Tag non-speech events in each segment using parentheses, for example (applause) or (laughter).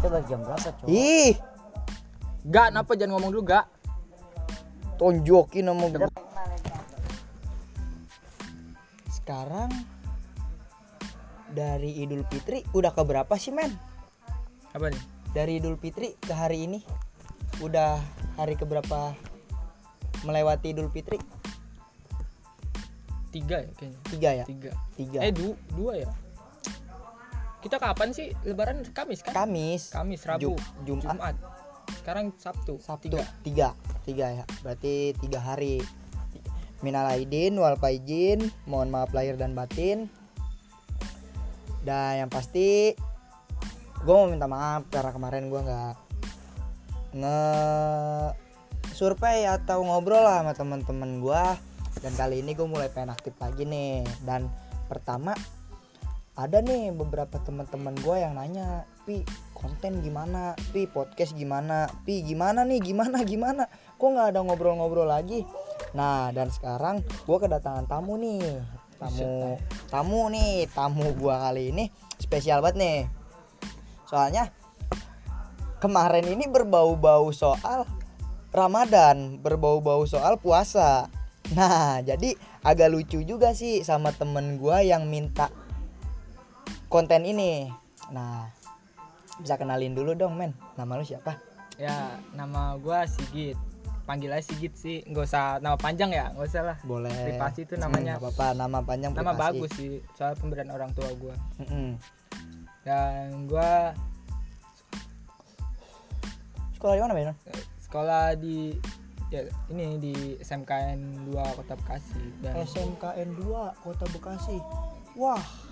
Kita balik jam berapa, cowok? ih. Gak, kenapa? Jangan ngomong dulu gak? tonjokin sama gua. Sekarang dari Idul Fitri udah ke berapa sih men? Apa nih? dari Idul Fitri ke hari ini udah hari keberapa melewati Idul Fitri? Tiga ya kayaknya. Tiga ya? Tiga. Tiga. Eh du dua ya? Kita kapan sih? Lebaran? Kamis kan? Kamis. Kamis, Rabu, Jum- Jumat. Jumat. Sekarang Sabtu Sabtu. Tiga. Tiga. Tiga ya. Berarti tiga hari. Minal aidin wal faizin mohon maaf lahir dan batin. Dan yang pasti gue mau minta maaf karena kemarin gue nggak nge survei atau ngobrol lah sama teman-teman gue dan kali ini gue mulai pengen aktif lagi nih. Dan pertama ada nih beberapa teman-teman gue yang nanya pi konten gimana? Pi podcast gimana? Pi gimana nih? Gimana (laughs) gimana? Kok nggak ada ngobrol-ngobrol lagi? Nah dan sekarang gue kedatangan tamu nih. Tamu tamu nih tamu gue kali ini spesial banget nih. Soalnya kemarin ini berbau-bau soal Ramadan berbau-bau soal puasa. Nah jadi agak lucu juga sih sama temen gue yang minta konten ini. Nah bisa kenalin dulu dong men. Nama lu siapa? Ya nama gua Sigit. Panggil aja Sigit sih. Nggak usah nama panjang ya Nggak usah lah. Boleh. Privasi itu namanya. Hmm, apa-apa. Nama panjang Nama privasi. bagus sih Soal pemberian orang tua gua. Mm-mm. Dan gua sekolah di mana men? Sekolah di ya ini di SMKN 2 Kota Bekasi. Dan SMKN 2 Kota Bekasi. Wah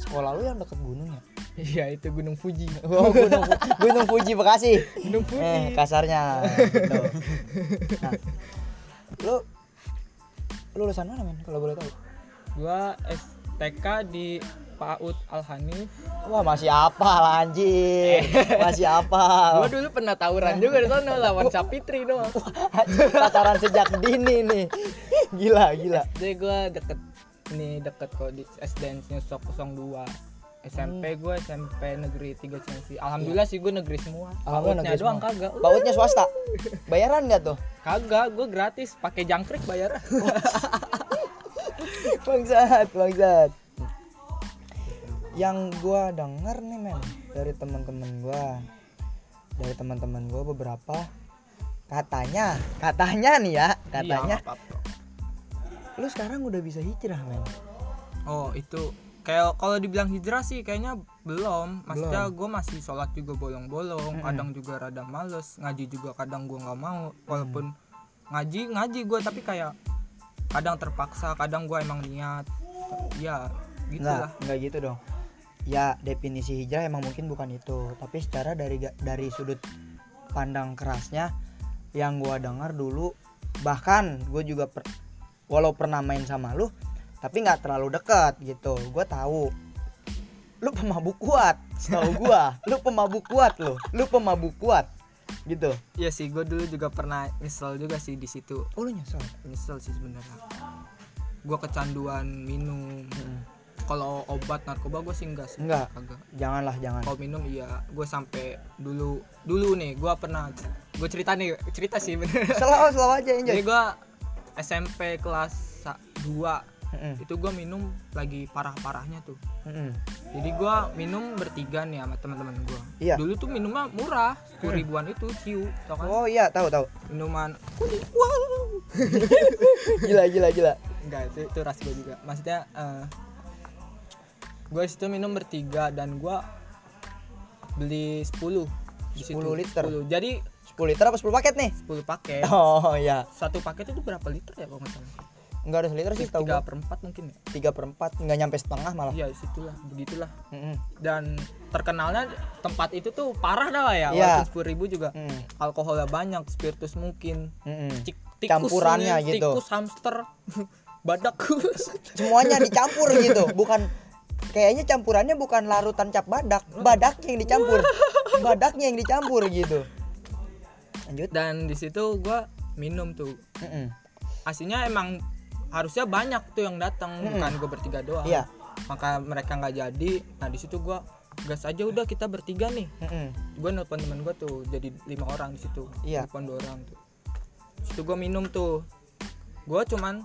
sekolah lu yang deket gunung ya? Iya itu Gunung Fuji. (laughs) Oh gunung gunung Fuji Bekasi. Gunung Fuji. Eh kasarnya. Gitu. nah, lu lu lulusan mana men? Kalau boleh tahu. Gua STK di PAUD Al Hanif wah masih apa lah anjing. Masih apa gua dulu pernah tawuran juga di sana lawan Sapitri doang. Pacaran sejak dini nih. Gila gila. Jadi gua deket ini deket kok di SDN Nyusok 02 SMP gue SMP negeri 3 Ciansi Alhamdulillah sih gue negeri semua. Alhamdulillah negeri doang semua. kagak. Bautnya swasta? Bayaran nggak tuh? Kagak gue gratis pakai jangkrik bayar (laughs) bangsat bangsat. Yang gua denger nih men dari teman-teman gua. Dari teman-teman gua beberapa. Katanya katanya nih ya katanya Iya, nggak apa-apa. Lu sekarang udah bisa hijrah men Oh itu kayak kalau dibilang hijrah sih kayaknya belum. Maksudnya gue masih sholat juga bolong-bolong, kadang juga rada males, ngaji juga kadang gue nggak mau. Walaupun ngaji ngaji gue tapi kayak kadang terpaksa, kadang gue emang niat. Ya gitu Nggak, lah. nggak gitu dong. Ya definisi hijrah emang mungkin bukan itu, tapi secara dari dari sudut pandang kerasnya yang gua dengar dulu bahkan gue juga per- walau pernah main sama lu tapi nggak terlalu dekat gitu gue tahu lu pemabuk kuat tahu (laughs) gua lu pemabuk kuat lu lu pemabuk kuat gitu Iya sih, gue dulu juga pernah nyesel juga sih di situ. oh lu nyesel Nyesel sih sebenarnya. Gue kecanduan minum. Kalau obat narkoba gue sih enggak sih. Enggak. Kagak. janganlah jangan kalau minum iya gue sampai dulu dulu nih gue pernah gue cerita nih cerita sih bener selalu selalu aja jadi enjoy gue SMP kelas 2 Mm-mm, itu gue minum lagi parah-parahnya tuh mm-mm. jadi gue minum bertiga nih sama teman-teman gue Iya. dulu tuh minumnya murah sepuluh ribuan itu ciu tau kan oh iya tahu tahu minuman wow (laughs) gila gila gila enggak itu, itu ras gue juga maksudnya eh gue situ minum bertiga dan gue beli 10 di situ. 10 liter? 10. jadi 10 liter apa 10 paket nih? 10 paket. Oh iya. Satu paket itu berapa liter ya kalau salah? Enggak ada seliter sih tahu tiga gua. per empat mungkin ya? 3 per 4 enggak nyampe setengah malah. Iya situlah begitulah. Mm-mm. dan terkenalnya tempat itu tuh parah dah lah ya Iya. walaupun sepuluh ribu juga. Mm. alkoholnya banyak spiritus mungkin. Mm-mm. Cik- tikus Campurannya nih, gitu. tikus hamster (laughs) badak semuanya dicampur (laughs) gitu. Bukan kayaknya campurannya bukan larutan cap badak. Badaknya yang dicampur. Badaknya yang dicampur gitu lanjut dan di situ gua minum tuh Mm-mm. aslinya emang harusnya banyak tuh yang datang Mm-mm. bukan gue bertiga doang Iya. maka mereka nggak jadi nah di situ gue gas aja udah kita bertiga nih Mm-mm. gue nelpon temen gue tuh jadi lima orang di situ Iya. nelpon dua orang tuh situ gue minum tuh gue cuman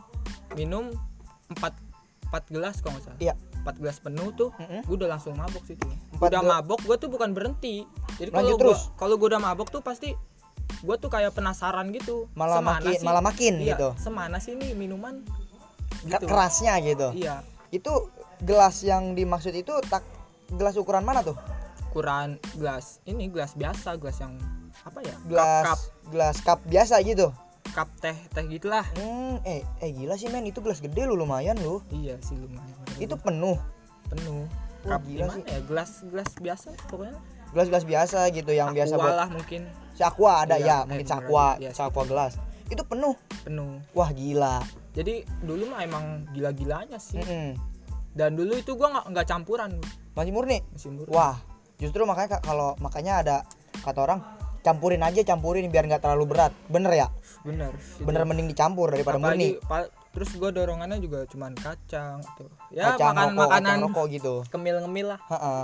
minum empat empat gelas kalau nggak salah Iya. empat gelas penuh tuh Mm-mm. gue udah langsung mabok situ udah mabok gue tuh bukan berhenti jadi kalau gue kalau gue udah mabok tuh pasti gue tuh kayak penasaran gitu Malah makin- malah makin iya, gitu. semana sih nih minuman? Ke- kerasnya gitu? Iya. Itu gelas yang dimaksud itu tak gelas ukuran mana tuh? Ukuran gelas ini gelas biasa gelas yang apa ya gelas cup. gelas cup biasa gitu? Cup teh teh gitulah. Hmm eh eh gila sih men itu gelas gede lu lumayan lu. Iya sih lumayan. Itu penuh. Penuh. Cup gila gimana sih. ya? Gelas gelas biasa pokoknya gelas-gelas biasa gitu yang biasa Aqua buat lah mungkin. Aqua ada Iya, ya mungkin Aqua iya, Aqua gelas. Itu penuh. Penuh. Wah gila. Jadi dulu mah emang gila-gilanya sih. Mm-mm. dan dulu itu gua nggak nggak campuran. Masih murni? Masih murni. Wah justru makanya kalau makanya ada kata orang campurin aja campurin biar nggak terlalu berat. Bener ya? Bener. Bener mending dicampur daripada murni. pa- terus gua dorongannya juga cuman kacang tuh. Ya kacang makan rokok makanan kacang rokok gitu. kemil ngemil lah. Heeh.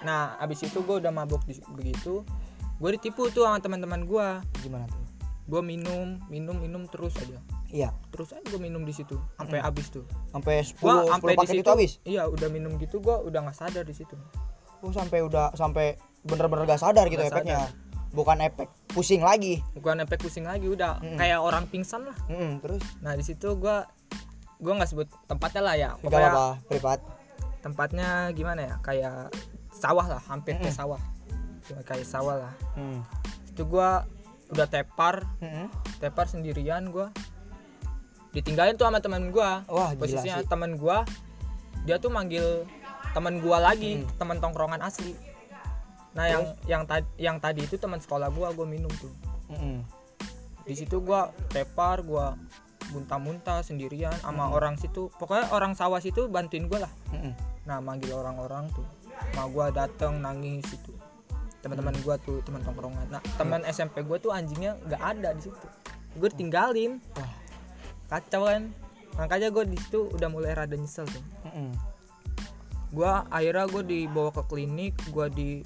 Nah abis itu gua udah mabok di, begitu gue ditipu tuh sama teman-teman gua. Gimana tuh? Gue minum minum minum terus aja. Iya. Terus aja gue minum di situ sampai habis tuh. Sampai 10 gua 10 sampai di situ itu habis? iya udah minum gitu gua udah nggak sadar di situ. Oh sampai udah sampai bener-bener gak sadar gitu Nggak efeknya? bukan efek pusing lagi? Bukan efek pusing lagi udah Mm-mm. kayak orang pingsan lah. Mm-mm, terus? Nah di situ gua gua nggak sebut tempatnya lah ya. Gak apa privat. tempatnya gimana ya? Kayak sawah lah hampir ke Mm-mm. sawah Cuma kayak sawah lah Hmm. itu gua udah tepar Mm-mm. tepar sendirian gua ditinggalin tuh sama teman gua wah posisinya teman gua dia tuh manggil teman gua lagi Hmm. teman tongkrongan asli nah yang yang tadi yang tadi itu teman sekolah gua gua minum tuh Mm-mm. di situ gua tepar gua muntah-muntah sendirian sama Hmm. orang situ pokoknya orang sawah situ bantuin gua lah Mm-mm. nah manggil orang-orang tuh ma gua dateng nangis itu. Teman-teman Hmm. gua tuh teman tongkrongan. Nah teman SMP gua tuh anjingnya nggak ada di situ. Gue tinggalin Wah. kacau kan? Makanya gue di situ udah mulai rada nyesel tuh. Gua akhirnya gue dibawa ke klinik gua di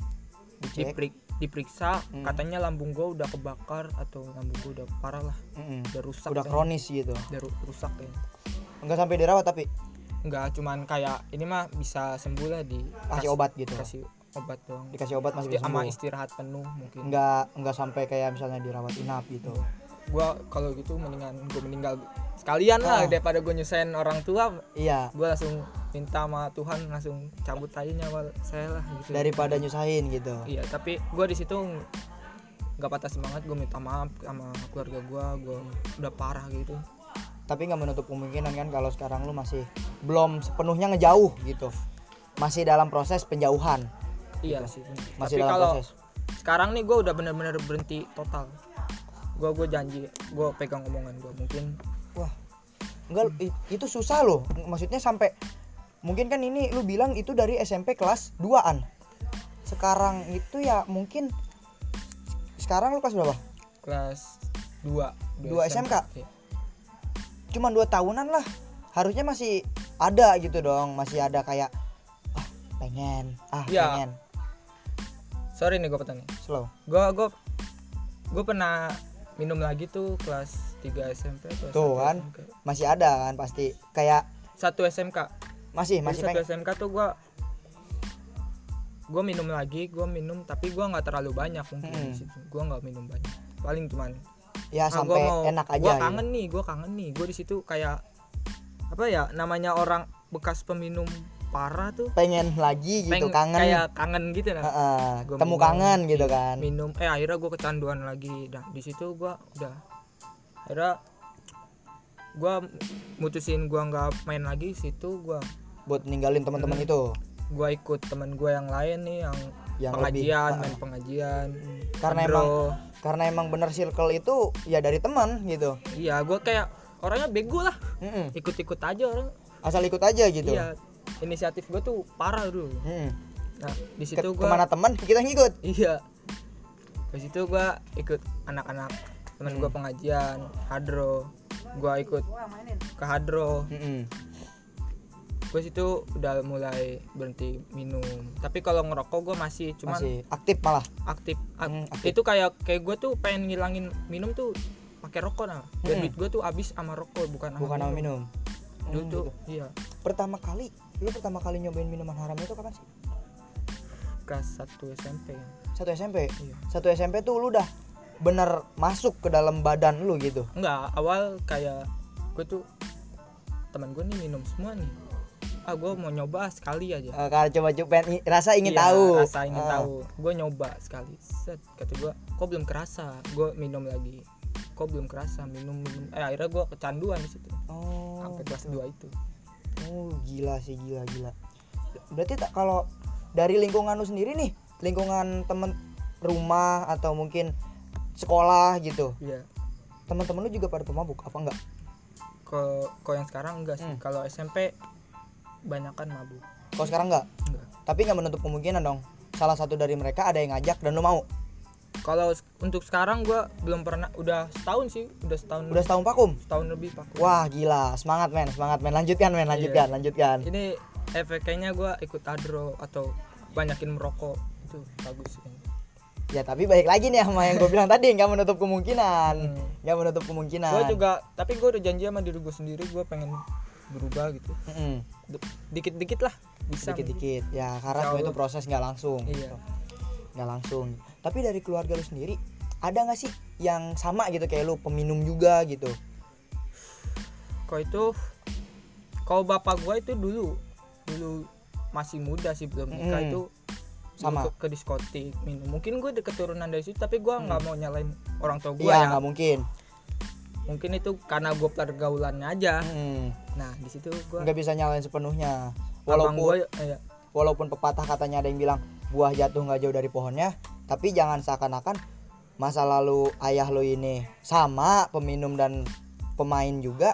diperik- diperiksa. Hmm. katanya lambung gua udah kebakar atau lambung gua udah parah lah. Mm-mm. udah rusak udah kayaknya. kronis gitu. Udah ru- rusak ya. Enggak sampai dirawat tapi enggak cuman kayak ini mah bisa sembuh lah di kasih obat gitu. kasih obat doang. Dikasih obat masih bisa sama istirahat penuh mungkin. Enggak enggak sampai kayak misalnya dirawat inap gitu. Gua kalau gitu mendingan gua meninggal sekalian Ah. lah daripada gua nyusahin orang tua. Iya. Gua langsung minta sama Tuhan langsung cabut aja nyawa saya lah gitu. Daripada nyusahin gitu. Iya tapi gue di situ nggak patah semangat gue minta maaf sama keluarga gue gue udah parah gitu tapi nggak menutup kemungkinan kan kalau sekarang lu masih belum sepenuhnya ngejauh gitu. Masih dalam proses penjauhan. Iya Gitu. sih. Masih tapi dalam kalau proses. sekarang nih gue udah bener-bener berhenti total. Gue gue janji gue pegang omongan gue mungkin wah enggak itu susah loh. Maksudnya sampai mungkin kan ini lu bilang itu dari SMP kelas 2an sekarang itu ya mungkin sekarang lu kelas berapa? Kelas 2 Dua SMK? Cuma dua tahunan lah harusnya masih ada gitu dong masih ada kayak ah pengen ah Iya. pengen sorry nih gue petani slow gue gue gue pernah minum lagi tuh kelas 3 SMP atau Tuh kan. SMK. masih ada kan pasti kayak satu SMK masih Jadi masih satu pengen SMK tuh gua gua minum lagi gua minum tapi gua nggak terlalu banyak mungkin Hmm. gua nggak minum banyak paling cuman ya ah, gua sampai mau- enak aja gua gitu. kangen nih gua kangen nih. Gua di situ kayak apa ya namanya orang bekas peminum parah tuh. Pengen lagi gitu peng- kangen. kayak kangen gitu nah. Heeh, Gua temu minum, kangen gitu kan. minum eh akhirnya gua kecanduan lagi. Nah di situ gua udah akhirnya gua mutusin gua nggak main lagi situ gua buat ninggalin teman-teman Hmm. itu? Gua ikut temen gua yang lain nih yang yang pengajian lebih main pengajian karena emang karena emang bener circle itu ya dari teman gitu. Iya gue kayak orangnya bego lah. Mm-mm. ikut-ikut aja orang. Asal ikut aja gitu. Iya inisiatif gue tuh parah dulu Mm. nah di situ gue ke mana teman kita ngikut. Iya. Di situ gue ikut anak-anak. Teman Hmm. gue pengajian hadro. Gue ikut ke hadro. Mm-mm. Gue situ udah mulai berhenti minum. Tapi kalau ngerokok gue masih cuman masih aktif malah. aktif, Ak- Hmm, aktif. itu kayak kayak gue tuh pengen ngilangin minum tuh pakai rokok nah. Dan Hmm. duit gue tuh habis sama rokok bukan sama bukan sama minum. dulu Hmm, tuh gitu. iya. Pertama kali lu pertama kali nyobain minuman haram itu kapan sih? Kelas 1 SMP satu SMP iya. Satu SMP tuh lu udah bener masuk ke dalam badan lu gitu? Enggak awal kayak gue tuh teman gue nih minum semua nih ah gue mau nyoba sekali aja. Eh, kalau coba coba rasa ingin Iya, tahu. rasa ingin Ah. tahu. Gue nyoba sekali. Set kata gue kok belum kerasa? Gue minum lagi. Kok belum kerasa? Minum minum. Eh akhirnya gue kecanduan di situ. Oh sampai kelas 2 itu. Oh gila sih gila gila. Berarti tak kalau dari lingkungan lu sendiri nih lingkungan temen rumah atau mungkin sekolah gitu iya. teman-teman lu juga pada pemabuk apa enggak? Kalau kalau yang sekarang enggak sih. Hmm. kalau SMP banyakan mabuk. Kalau sekarang enggak enggak tapi nggak menutup kemungkinan dong. Salah satu dari mereka ada yang ngajak dan lu mau? Kalau untuk sekarang gue belum pernah udah setahun sih udah setahun udah setahun pakum setahun lebih pak wah gila. Semangat men. Semangat men. Lanjutkan men. Lanjutkan lanjutkan. Ini efek kayaknya gue ikut adro atau banyakin merokok. Itu bagus sih ya tapi baik lagi nih sama yang gue bilang tadi. Nggak menutup kemungkinan. Hmm. nggak menutup kemungkinan. Gue juga tapi gue udah janji sama diri gue sendiri gue pengen berubah gitu. D- dikit-dikit lah bisa dikit-dikit ya karena semua itu proses nggak langsung Iya. nggak langsung tapi dari keluarga lu sendiri ada nggak sih yang sama gitu kayak lu peminum juga gitu kok itu kalau bapak gue itu dulu dulu masih muda sih belum nikah Mm. itu Sama. ke, ke diskotik minum mungkin gue keturunan dari situ tapi gue nggak mau nyalain orang tua gue Mm. iya ya nggak mungkin mungkin itu karena gue pergaulannya aja. Mm. nah di situ gue nggak bisa nyalain sepenuhnya. Walaupun gue eh, walaupun pepatah katanya ada yang bilang buah jatuh nggak jauh dari pohonnya. Tapi jangan seakan-akan masa lalu ayah lu ini sama peminum dan pemain juga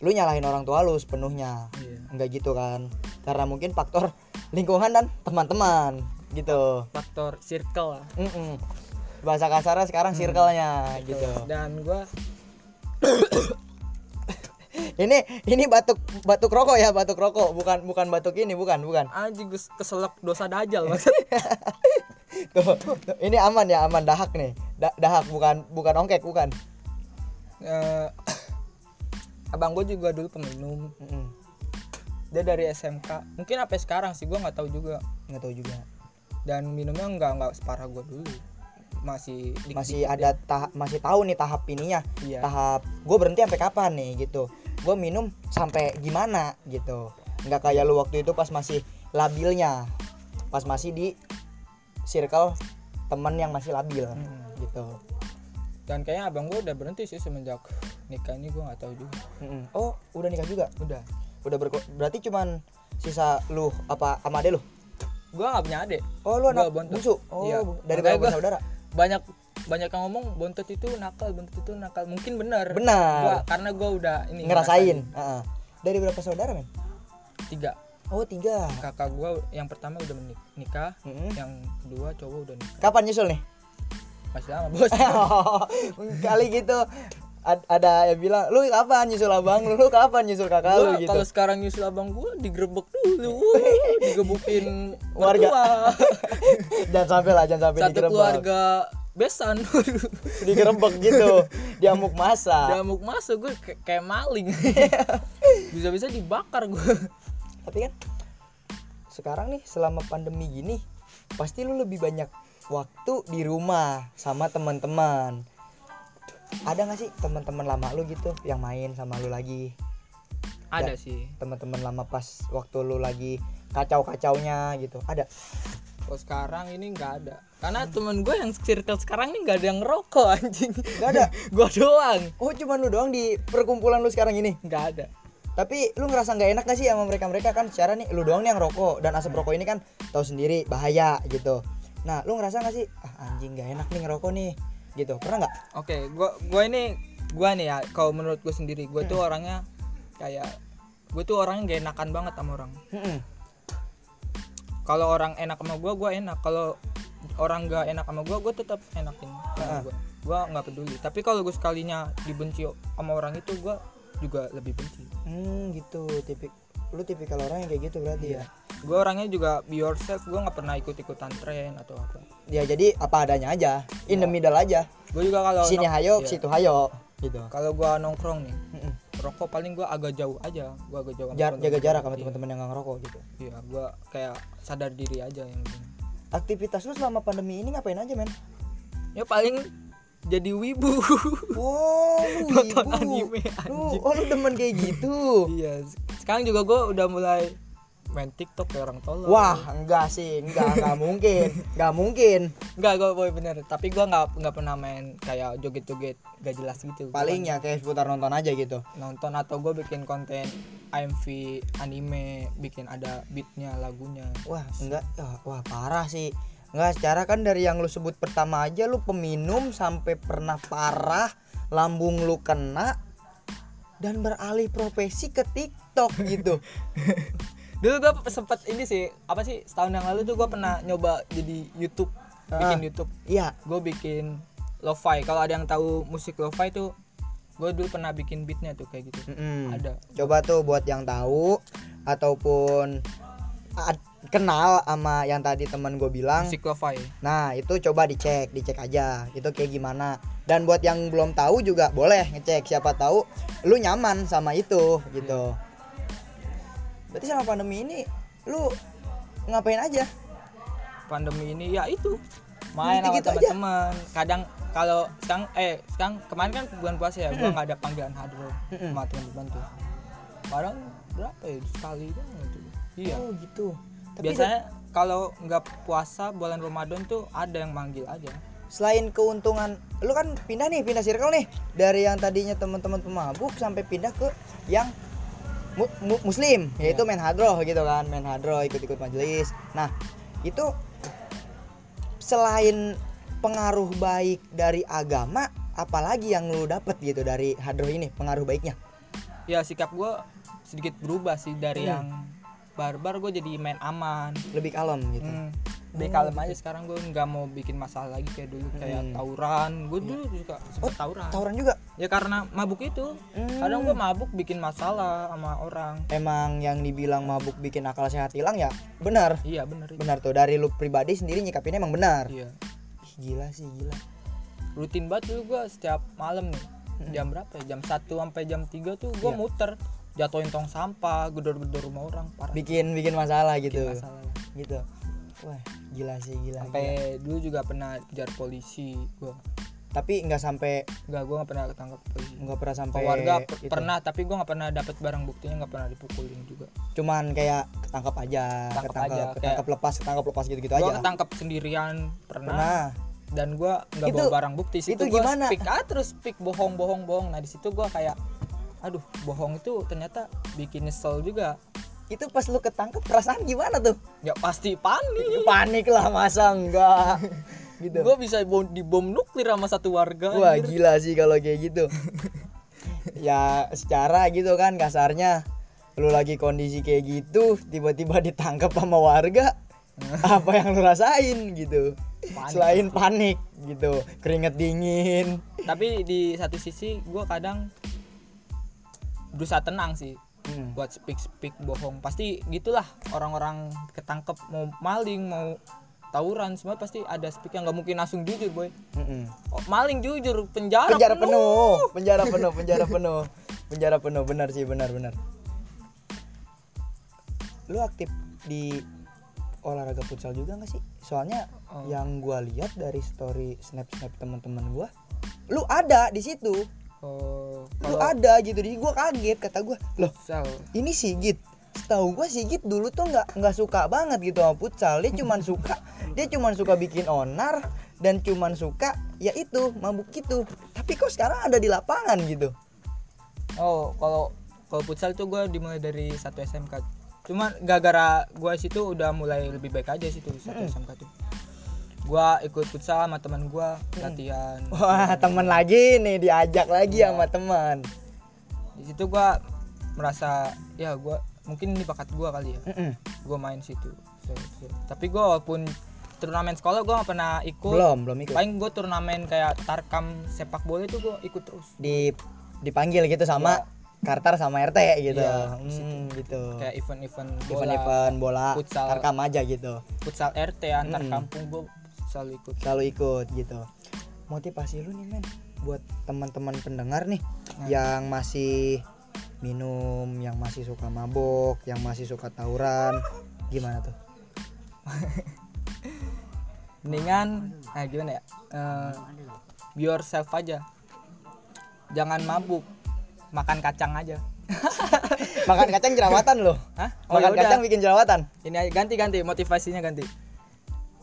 lu nyalahin orang tua lu sepenuhnya. Iya. nggak gitu kan? Karena mungkin faktor lingkungan dan teman-teman gitu. Faktor circle lah. Mm-mm. bahasa kasarnya sekarang circle-nya gitu. Dan gue ini ini batuk batuk rokok ya batuk rokok. Bukan bukan batuk ini bukan bukan. Anjing keselak dosa dajal (laughs) tuh, tuh, ini aman ya aman. Dahak nih. Da- dahak bukan bukan ongkek bukan. Eh, abang gue juga dulu peminum. Mm-mm. dia dari SMK mungkin sampai sekarang sih gue nggak tahu juga. Nggak tahu juga. Dan minumnya nggak nggak separah gue dulu masih dikit-dikit masih ada tahap masih tahu nih tahap ininya. Iya. tahap gue berhenti sampai kapan nih? gitu. Gue minum sampai gimana? gitu. Nggak kayak lu waktu itu pas masih labilnya. Pas masih di circle temen yang masih labil Hmm. gitu. Dan kayaknya abang gue udah berhenti sih semenjak nikah ini gue nggak tahu juga. Mm-mm. oh udah nikah juga? Udah. Udah berko berarti cuman sisa lu apa sama ade lu? Gue nggak punya adik oh lu anak bungsu? Oh Iya. dari berapa saudara banyak banyak yang ngomong bontot itu nakal bontot itu nakal. Mungkin benar. Benar. Gua, karena gue udah ini ngerasain. Heeh. dari berapa saudara men tiga. Oh tiga. Kakak gue yang pertama udah menik- nikah Mm-mm. yang kedua cowok udah nikah. Kapan nyusul nih? Masih lama bos. (laughs) Kali gitu ad- ada yang bilang lu kapan nyusul abang lu? Lu kapan nyusul kakak lu? Gua gitu. kalau sekarang nyusul abang gue digerebek dulu. Digebukin Warga. (laughs) jangan sampai lah jangan sampai satu digerebek. keluarga besan. (laughs) Digerebek gitu. Diamuk masa. Damuk masuk gue kayak, kayak maling. (laughs) Bisa-bisa dibakar gue tapi kan sekarang nih selama pandemi gini pasti lu lebih banyak waktu di rumah sama teman-teman ada nggak sih teman-teman lama lu gitu yang main sama lu lagi? Ada sih. teman-teman lama pas waktu lu lagi kacau-kacaunya gitu. Ada? Kalau sekarang ini nggak ada. Karena temen gue yang circle sekarang ini nggak ada yang ngerokok anjing. Nggak ada? (laughs) gue doang. Oh cuman lu doang di perkumpulan lu sekarang ini? Nggak ada. Tapi lu ngerasa nggak enak gak sih sama mereka mereka kan secara nih lu doang nih yang rokok dan asap rokok ini kan tahu sendiri bahaya gitu. Nah lu ngerasa gak sih ah anjing nggak enak nih ngerokok nih gitu. Pernah nggak? Oke gue gue ini gue nih ya kalau menurut gue sendiri gue tuh orangnya kayak gue tuh orangnya gak enakan banget sama orang. Mm-mm. kalau orang enak sama gue gue enak. Kalau orang gak enak sama gue gue tetap enakin Heeh. gue gue nggak peduli. Tapi kalau gue sekalinya dibenci sama orang itu gue juga lebih benci. Hmm gitu. Tipik lu tipikal orang yang kayak gitu berarti ya gue orangnya juga be yourself gue nggak pernah ikut ikutan tren atau apa ya jadi apa adanya aja in the middle aja gue juga kalau sini hayo iya. situ hayo gitu kalau gue nongkrong nih Mm-mm. rokok paling gue agak jauh aja gue agak jauh Jar- jaga jarak sama Iya. teman-teman yang nggak ngerokok gitu iya gue kayak sadar diri aja yang gini. aktivitas lu selama pandemi ini ngapain aja men ya paling jadi wibu wow lu (laughs) Nonton ibu. anime, lu anjing. oh lu demen kayak gitu iya sekarang juga gue udah mulai main tiktok kayak orang tolol wah enggak sih enggak enggak (laughs) mungkin enggak mungkin Enggak, gue boy bener. Tapi gue nggak nggak pernah main kayak joget-joget gak jelas gitu. Gua paling ya kayak seputar nonton aja gitu nonton atau gue bikin konten AMV anime, bikin ada beatnya, lagunya. wah enggak ah, wah parah sih enggak secara kan dari yang lu sebut pertama aja lu peminum sampai pernah parah lambung lu kena dan beralih profesi ke TikTok gitu (laughs) Dulu gue sempet ini sih, apa sih setahun yang lalu tuh gue pernah nyoba jadi YouTube, bikin Ah. YouTube. iya Gue bikin lo-fi. Kalau ada yang tahu musik lo-fi tuh, gue dulu pernah bikin beatnya tuh kayak gitu. Mm-mm. Ada. coba tuh buat yang tahu ataupun kenal sama yang tadi teman gue bilang Musik lo-fi. Nah itu coba dicek, dicek aja itu kayak gimana. Dan buat yang belum tahu juga boleh ngecek siapa tahu lu nyaman sama itu gitu. Berarti sama pandemi ini lu ngapain aja? pandemi ini ya itu. Main sama aja. teman-teman. Kadang kalau sekarang eh sekarang kemarin kan bulan puasa ya gua nggak ada panggilan hadro Mm-mm. sama teman-teman tuh kadang berapa ya sekali doang gitu iya. Oh gitu. Tapi biasanya kalau nggak puasa bulan Ramadan tuh ada yang manggil aja. Selain keuntungan, lu kan pindah nih, pindah circle nih. Dari yang tadinya teman-teman pemabuk sampai pindah ke yang mu- mu- muslim, yaitu main hadroh gitu kan, main hadroh ikut-ikut majelis. Nah itu selain pengaruh baik dari agama, apalagi yang lu dapet gitu dari hadroh ini pengaruh baiknya? ya sikap gua sedikit berubah sih dari Hmm. yang barbar gue jadi main aman Lebih kalem gitu. Hmm. Lebih kalem aja sekarang gue nggak mau bikin masalah lagi kayak dulu kayak Hmm. tawuran gue dulu juga Oh, tawuran tawuran juga. ya karena mabuk itu Hmm. kadang gue mabuk bikin masalah sama orang Emang yang dibilang mabuk bikin akal sehat hilang ya benar. iya bener itu. Benar tuh dari lu pribadi sendiri nyikapinnya emang benar. iya Ih, gila sih gila. rutin banget dulu gue setiap malam nih jam berapa ya jam 1 sampai jam 3 tuh gue Iya. muter jatuhin tong sampah gedor-gedor rumah orang parah Bikin bikin masalah Bikin gitu. masalah Gitu. Wah, gila sih gila. gila. sampai dulu juga pernah kejar polisi gue Tapi nggak sampai nggak gue nggak pernah ketangkap polisi nggak pernah sampai keluarga per- itu. pernah tapi gue nggak pernah dapat barang buktinya nggak pernah dipukulin juga Cuman kayak ketangkap aja, Ketangkep ketangkep, aja, lepas, ketangkep lepas gitu-gitu gue aja. ketangkep sendirian pernah, Pernah. dan gue nggak bawa barang bukti situ itu gimana? speak ah terus speak bohong bohong bohong nah di situ gue kayak aduh bohong itu ternyata bikin nyesel juga Itu pas lu ketangkep perasaan gimana tuh? ya pasti panik (laughs) Panik lah masa enggak. (laughs) gitu. gue bisa bom, dibom nuklir sama satu warga Wah anjir. gila sih kalau kayak gitu. (laughs) ya secara gitu kan kasarnya lu lagi kondisi kayak gitu tiba-tiba ditangkap sama warga apa yang lu rasain gitu Panik. selain panik gitu keringet dingin tapi di satu sisi gue kadang berusaha tenang sih Hmm. buat speak speak bohong. Pasti gitulah orang-orang ketangkep. Mau maling mau tawuran semua pasti ada speak yang nggak mungkin langsung jujur boy. Mm-mm. oh, maling jujur penjara, penjara penuh. penjara penuh penjara penuh. Penjara penuh benar sih benar benar. Lu aktif di olahraga futsal juga nggak sih? Soalnya Oh. yang gua lihat dari story snap snap teman-teman gua lu ada di situ oh lu kalau ada gitu jadi gua kaget kata gua loh futsal. ini Sigit. Setahu gua Sigit dulu tuh nggak nggak suka banget gitu sama futsal. Dia cuman suka (laughs) dia cuman suka bikin onar dan cuman suka ya itu mabuk gitu. Tapi kok sekarang ada di lapangan gitu? Oh kalau kalau futsal tuh gue dimulai dari satu SMK cuman gara-gara gue situ udah mulai lebih baik aja situ satu SMK tuh gue ikut futsal sama teman gue latihan wah temen lagi nih diajak lagi sama teman di situ gue merasa ya gue mungkin ini bakat gue kali ya Mm-mm. gue main situ So, so. tapi gue walaupun turnamen sekolah gue gak pernah ikut belum belum ikut paling gue turnamen kayak tarkam sepak bola itu gue ikut terus di dipanggil gitu sama Kartar sama RT gitu. Iya, Hmm, gitu. kayak event-event bola Event-event bola, futsal. rekam aja gitu. futsal RT antar Mm. kampung gue selalu ikut Selalu ikut gitu. Motivasi lu nih men buat teman-teman pendengar nih Nah. yang masih minum, yang masih suka mabok, yang masih suka tawuran, gimana tuh? (laughs) mendingan nah gimana ya Eh, be yourself aja jangan mabuk makan kacang aja (laughs) Makan kacang jerawatan loh. Hah? Oh, Makan yaudah. kacang bikin jerawatan. ini ganti ganti motivasinya ganti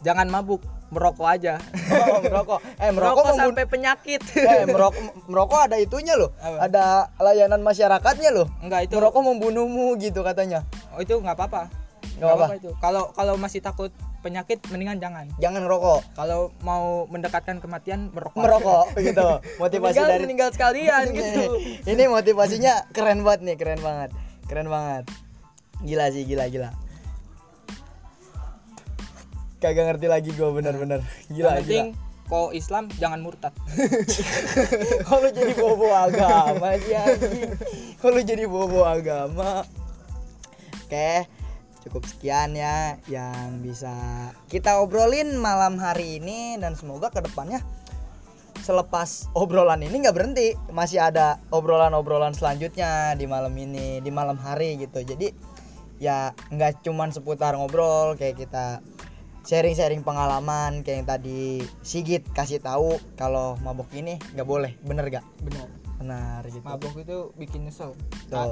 jangan mabuk merokok aja. (laughs) Oh, merokok. Eh, merokok, merokok sampai penyakit. Eh merokok merokok ada itunya loh. Apa? ada layanan masyarakatnya loh. Enggak itu merokok membunuhmu gitu katanya. Oh, itu nggak apa-apa. Nggak apa-apa. itu. Kalau kalau masih takut penyakit mendingan jangan. Jangan ngerokok kalau mau mendekatkan kematian merokok. Merokok begitu (laughs) motivasi meninggal dari meninggal sekalian (laughs) gitu. Ini motivasinya keren banget nih keren banget. Keren banget. Gila sih gila gila kagak ngerti lagi gue bener-bener. Gila yang penting gila kok Islam jangan murtad. (laughs) Kalau jadi bobo agama sih anjing? Kalau jadi bobo agama? Oke cukup sekian ya yang bisa kita obrolin malam hari ini. Dan semoga ke depannya selepas obrolan ini nggak berhenti. Masih ada obrolan-obrolan selanjutnya di malam ini di malam hari gitu. Jadi ya nggak cuman seputar ngobrol kayak kita sharing-sharing pengalaman kayak yang tadi Sigit kasih tahu kalau mabok ini nggak boleh bener gak benar benar gitu. Mabok itu bikin nyesel.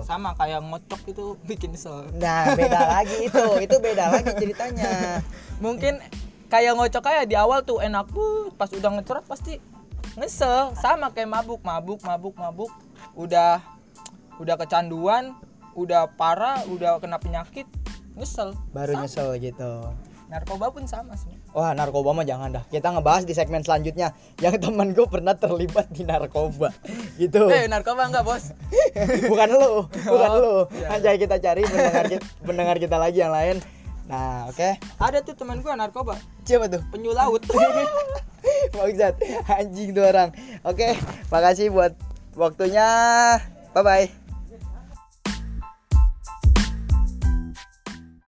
Sama kayak ngocok itu (laughs) bikin nyesel. Nah beda lagi itu itu beda lagi ceritanya. (laughs) Mungkin kayak ngocok kayak di awal tuh enak tuh pas udah ngecerat pasti nyesel. Sama kayak mabuk mabuk mabuk mabuk. Udah udah kecanduan udah parah udah kena penyakit nyesel. Baru Sama. nyesel gitu narkoba pun sama sih. Wah narkoba mah jangan dah. Kita ngebahas di segmen selanjutnya. Yang temen gue pernah terlibat di narkoba. (laughs) Gitu. Eh narkoba enggak bos? (laughs) Bukan lu Bukan Oh, lu. iya, Anjay kita cari pendengar kita, pendengar kita lagi yang lain. Nah oke. Ada tuh teman gua narkoba. Siapa tuh? penyu laut. (laughs) Maksud Anjing tuh orang. Oke Makasih buat waktunya. Bye bye